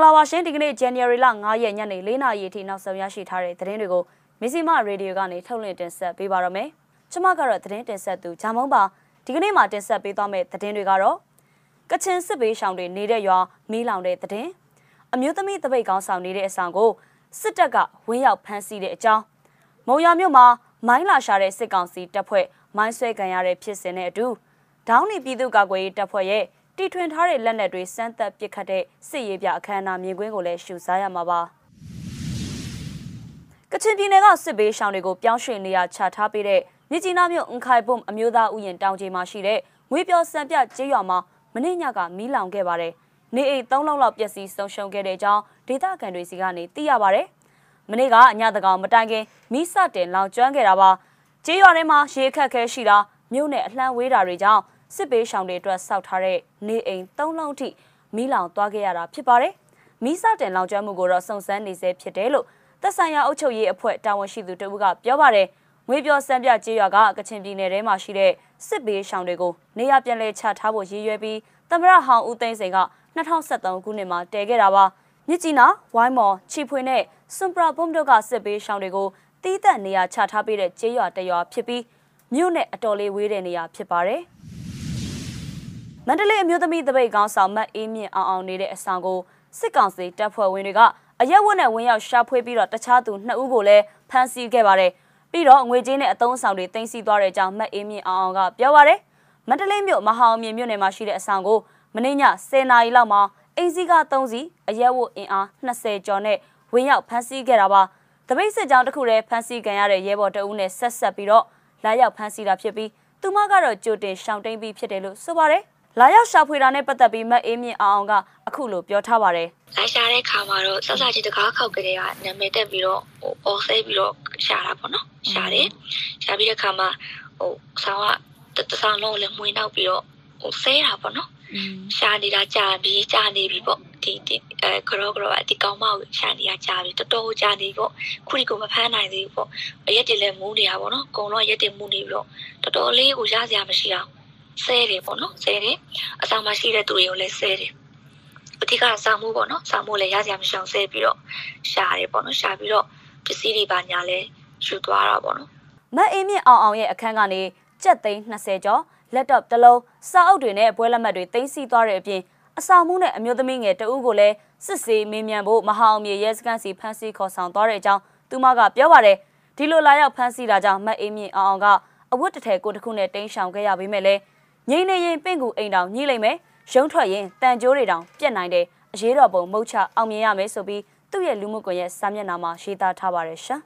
င်္ဂလာပါရှင်ဒီကနေ့ January လ9ရက်ညနေ4နာရီအထိနောက်ဆုံးရရှိထားတဲ့သတင်းတွေကိုမစ္စည်းမရေဒီယိုကနေထုတ်လွှင့်တင်ဆက်ပေးပါရမယ်။ကျွန်မကတော့သတင်းတင်ဆက်သူဂျာမုံပါဒီကနေ့မှတင်ဆက်ပေးသွားမယ့်သတင်းတွေကတော့ကချင်စစ်ဘေးရှောင်တွေနေတဲ့ရွာမီးလောင်တဲ့သတင်းအမျိုးသမီးတပိတ်ကောင်းဆောင်နေတဲ့အဆောင်ကိုစစ်တပ်ကဝင်းရောက်ဖမ်းဆီးတဲ့အကြောင်းမုံရမြို့မှာမိုင်းလာရှာတဲ့စစ်ကောင်စီတပ်ဖွဲ့မိုင်းဆွဲခံရတဲ့ဖြစ်စဉ်နဲ့အတူဒေါင်းနီပြည်သူ့ကာကွယ်ရေးတပ်ဖွဲ့ရဲ့ တီထွင်ထားတဲ့လက်နက်တွေစမ်းသပ်ပစ်ခတ်တဲ့စစ်ရေးပြအခမ်းအနားမြင်ကွင်းကိုလည်းရှုစားရမှာပါကချင်ပြည်နယ်ကစစ်ဘေးရှောင်တွေကိုပြောင်းရွှေ့နေရာချထားပေးတဲ့မြကြီးနားမြို့အန်ခိုင်ဘုံအမျိုးသားဥယျာဉ်တောင်ကြီးမှာရှိတဲ့ငွေပြော်စံပြကျေးရွာမှာမနေ့ညကမီးလောင်ခဲ့ပါတယ်။နေအိမ်၃လောက်လောက်ပျက်စီးဆုံးရှုံးခဲ့တဲ့အကြောင်းဒေသခံတွေစီကနေသိရပါတယ်။မနေ့ကအညတကောင်မတိုင်ခင်မီးစတင်လောင်ကျွမ်းခဲ့တာပါ။ကျေးရွာထဲမှာရေခက်ခဲရှိတာမြို့နယ်အလှမ်းဝေးတာတွေကြောင့် စစ်ပေးရှောင်တွေအတွက်စောက်ထားတဲ့နေအိမ်၃လုံးထိမီးလောင်သွားခဲ့ရတာဖြစ်ပါတယ်။မီးစတင်လောင်ကျွမ်းမှုကိုတော့စုံစမ်းနေဆဲဖြစ်တယ်လို့သက်ဆိုင်ရာအုပ်ချုပ်ရေးအဖွဲ့တာဝန်ရှိသူတဦးကပြောပါတယ်။ငွေပြောစံပြကျေးရွာကကချင်ပြည်နယ်ထဲမှာရှိတဲ့စစ်ဘေးရှောင်တွေကိုနေရပြန်လဲချထားဖို့ရည်ရွယ်ပြီးသမရဟောင်ဦးသိန်းစိန်က2023ခုနှစ်မှာတည်ခဲ့တာပါမြစ်ကြီးနားဝိုင်းမော်ချီဖွေနဲ့စွန်ပရာဘုံတို့ကစစ်ဘေးရှောင်တွေကိုတီးသက်နေရာချထားပေးတဲ့ကျေးရွာတရွာဖြစ်ပြီးမြို့နဲ့အတော်လေးဝေးတဲ့နေရာဖြစ်ပါတယ် မန္တလေးအမျိုးသမီးတပိတ်ကောင်းဆောင်မတ်အေးမြင့်အောင်အောင်နေတဲ့အဆောင်ကိုစစ်ကောင်စီတပ်ဖွဲ့ဝင်တွေကအရက်ဝတ်နဲ့ဝင်ရောက်ရှာဖွေပြီးတော့တခြားသူနှစ်ဦးကိုလည်းဖမ်းဆီးခဲ့ပါတယ်ပြီးတော့ငွေကြေးနဲ့အသုံးဆောင်တွေတင်စီသွားတဲ့အကြောင်းမတ်အေးမြင့်အောင်အောင်ကပြောပါတယ်မန္တလေးမြို့မဟာအောင်မြင်မြို့နယ်မှာရှိတဲ့အဆောင်ကိုမနေ့ည10နာရီလောက်မှာအင်စီက3စီအရက်ဝတ်အင်အား20ကျော်နဲ့ဝင်ရောက်ဖမ်းဆီးခဲ့တာပါတပိတ်စစ်ကြောင်းတစ်ခုတည်းဖမ်းဆီးခံရတဲ့ရဲဘော်တအုပ်နဲ့ဆက်ဆက်ပြီးတော့လာရောက်ဖမ်းဆီးတာဖြစ်ပြီးသူမကတော့ကြိုတင်ရှောင်တိန်ပြီးဖြစ်တယ်လို့ဆိုပါတယ် လာရောက်ရှာဖွေတာနဲ့ပတ်သက်ပြီးမတ်အေးမြင့်အောင်အောင်ကအခုလိုပြောထားပါတယ်။လာရှာတဲ့ခါမှာတော့ဆက်စားချင်းတကားခောက်ကလေးကနာမည်တက်ပြီးတော့ဟိုအော်ဆဲပြီးတော့ရှာတာပေါ့နော်။ရှာတယ်။ရှာပြီးတဲ့ခါမှာဟိုဆောင်းကတဆောင်းလုံးလည်းမွေနောက်ပြီးတော့ဟိုဆဲတာပေါ့နော်။ရှာနေတာကြာပြီးကြာနေပြီပေါ့။ဒီဒီအဲကရောကရောဒီကောင်မကိုရှာနေတာကြာပြီတော်တော်ကြာနေပေါ့။ခုဒီကိုမဖမ်းနိုင်သေးဘူးပေါ့။အရက်တွေလည်းမူးနေတာပေါ့နော်။အကုန်လုံးရက်တွေမူးနေပြီးတော့တော်တော်လေးကိုရစရာမရှိအောင် ဆဲတယ်ပေါ့နော်ဆဲတယ်အဆောင်မှာရှိတဲ့သူတွေကိုလည်းဆဲတယ်အဓိကစာမှုပေါ့နော်စာမှုလည်းရစရာမရှောင်ဆဲပြီးတော့ရှာတယ်ပေါ့နော်ရှာပြီးတော့ပစ္စည်းတွေပါညာလဲယူသွားတာပေါ့နော်မတ်အေးမြင့်အောင်အောင်ရဲ့အခန်းကနေကြက်သိန်း20ကျော်လက်တော့တစ်လုံးစာအုပ်တွေနဲ့ပွဲလက်မှတ်တွေတင်စီသွားတဲ့အပြင်အဆောင်မှုနဲ့အမျိုးသမီးငယ်တဦးကိုလည်းစစ်ဆေးမေးမြန်းဖို့မဟာအောင်မြေရဲစခန်းစီဖမ်းဆီးခေါ်ဆောင်သွားတဲ့အကြောင်းသူမကပြောပါတယ်ဒီလိုလာရောက်ဖမ်းဆီးတာကြောင့်မတ်အေးမြင့်အောင်အောင်ကအဝတ်တထည်ကိုတစ်ခုနဲ့တင်းရှောင်ခဲ့ရပေမဲ့လည်း ငိမ့်နေရင်ပင့်ကူအိမ်တောင်ညှိလိုက်မယ်ရုံးထွက်ရင်တန်ကြိုးတွေတောင်ပြက်နိုင်တယ်အရေးတော်ပုံမုတ်ချအောင်မြင်ရမယ်ဆိုပြီးသူ့ရဲ့လူမှုကွန်ရက်စာမျက်နှာမှာရေးသားထားပါတယ်ရှာ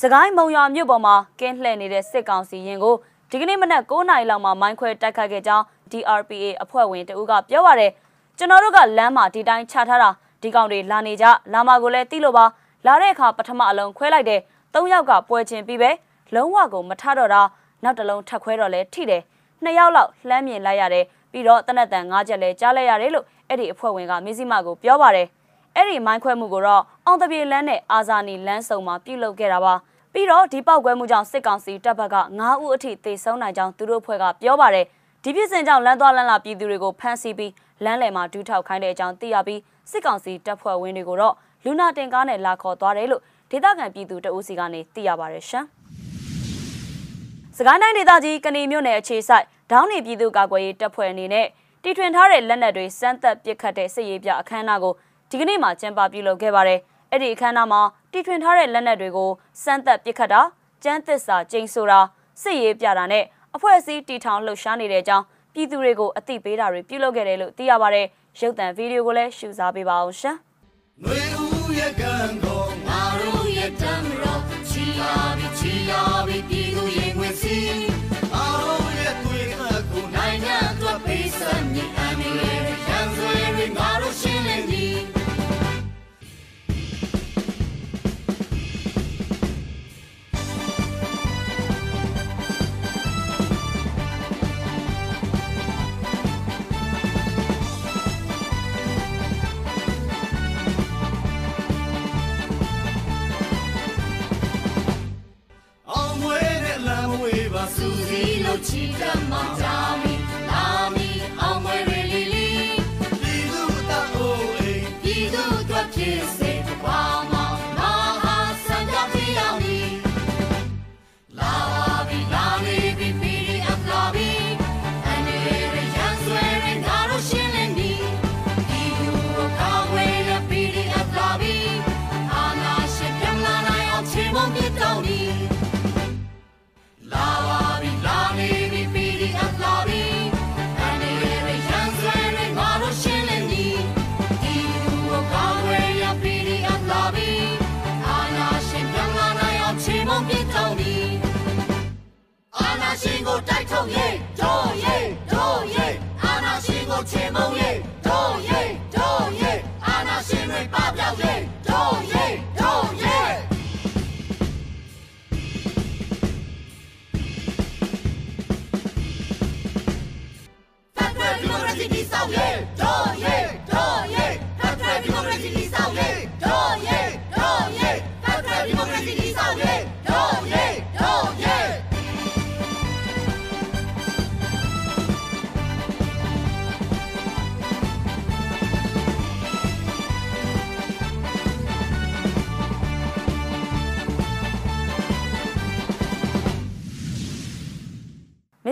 စကိုင်းမုံရွာမြို့ပေါ်မှာကင်းလှည့်နေတဲ့စစ်ကောင်စီရင်ကိုဒီကနေ့မနက်9:00နာရီလောက်မှာမိုင်းခွဲတိုက်ခတ်ခဲ့ကြောင်း DRPA အဖွဲ့ဝင်တဦးကပြောပါတယ်ကျွန်တော်တို့ကလမ်းမှာဒီတိုင်းချထားတာဒီကောင်တွေလာနေကြလာမကိုလည်းတီးလို့ပါလာတဲ့အခါပထမအလုံးခွဲလိုက်တယ်၃ယောက်ကပွဲချင်းပြီးပဲလုံးဝကိုမထတော့တာ နောက်တစ်လုံးထပ်ခွဲတော့လဲထိတယ်နှစ်ယောက်လောက်လှမ်းမြင်လိုက်ရတယ်ပြီးတော့တနက်တန်၅ချက်လဲကြားလိုက်ရတယ်လို့အဲ့ဒီအဖွဲ့ဝင်ကမစ္စည်းမကိုပြောပါတယ်အဲ့ဒီမိုင်းခွဲမှုကိုတော့အောင်တပြေလန်းနဲ့အာဇာနီလန်းစုံမှာပြုလုပ်ခဲ့တာပါပြီးတော့ဒီပောက်ကွဲမှုကြောင့်စစ်ကောင်စီတပ်ဘက်က9ဦးအထိသေဆုံးနိုင်ကြောင်းသူတို့အဖွဲ့ကပြောပါတယ်ဒီပြစ်စင်ကြောင့်လမ်းသွားလမ်းလာပြည်သူတွေကိုဖမ်းဆီးပြီးလမ်းလယ်မှာဒူးထောက်ခိုင်းတဲ့အကြောင်းသိရပြီးစစ်ကောင်စီတပ်ဖွဲ့ဝင်တွေကိုတော့လူနာတင်ကားနဲ့လာခေါ်သွားတယ်လို့ဒေသခံပြည်သူတအုပ်စီကနေသိရပါတယ်ရှင်။ စကိုင်းတိုင်းဒေသကြီးကနေမြို့နယ်အခြေစိုက်ဒေါင်းနေပြည်သူ့ကာကွယ်ရေးတပ်ဖွဲ့အနေနဲ့တီထွင်ထားတဲ့လက်နက်တွေစမ်းသပ်ပစ်ခတ်တဲ့စစ်ရေးပြအခမ်းအနားကိုဒီကနေ့မှကျင်းပပြုလုပ်ခဲ့ပါတယ်။အဲ့ဒီအခမ်းအနားမှာတီထွင်ထားတဲ့လက်နက်တွေကိုစမ်းသပ်ပစ်ခတ်တာ၊ကျန်းသစ္စာကျိန်ဆိုတာစစ်ရေးပြတာနဲ့အဖွဲ့အစည်းတီထောင်လှုပ်ရှားနေတဲ့အကြောင်းပြည်သူတွေကိုအသိပေးတာတွေပြုလုပ်ခဲ့တယ်လို့သိရပါတယ်။ရုပ်သံဗီဒီယိုကိုလည်းရှုစားပေးပါအောင်ရှင်။ Kiss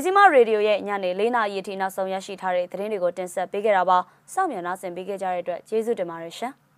မဇ္ဈိမရေဒီယိုရဲ့ညနေ၄နာရီအထိနောက်ဆုံးရရှိထားတဲ့သတင်းတွေကိုတင်ဆက်ပေးခဲ့တာပါ။စောင့်မျှော်နှားဆင်ပေးခဲ့ကြတဲ့အတွက်ကျေးဇူးတင်ပါတယ်ရှင်။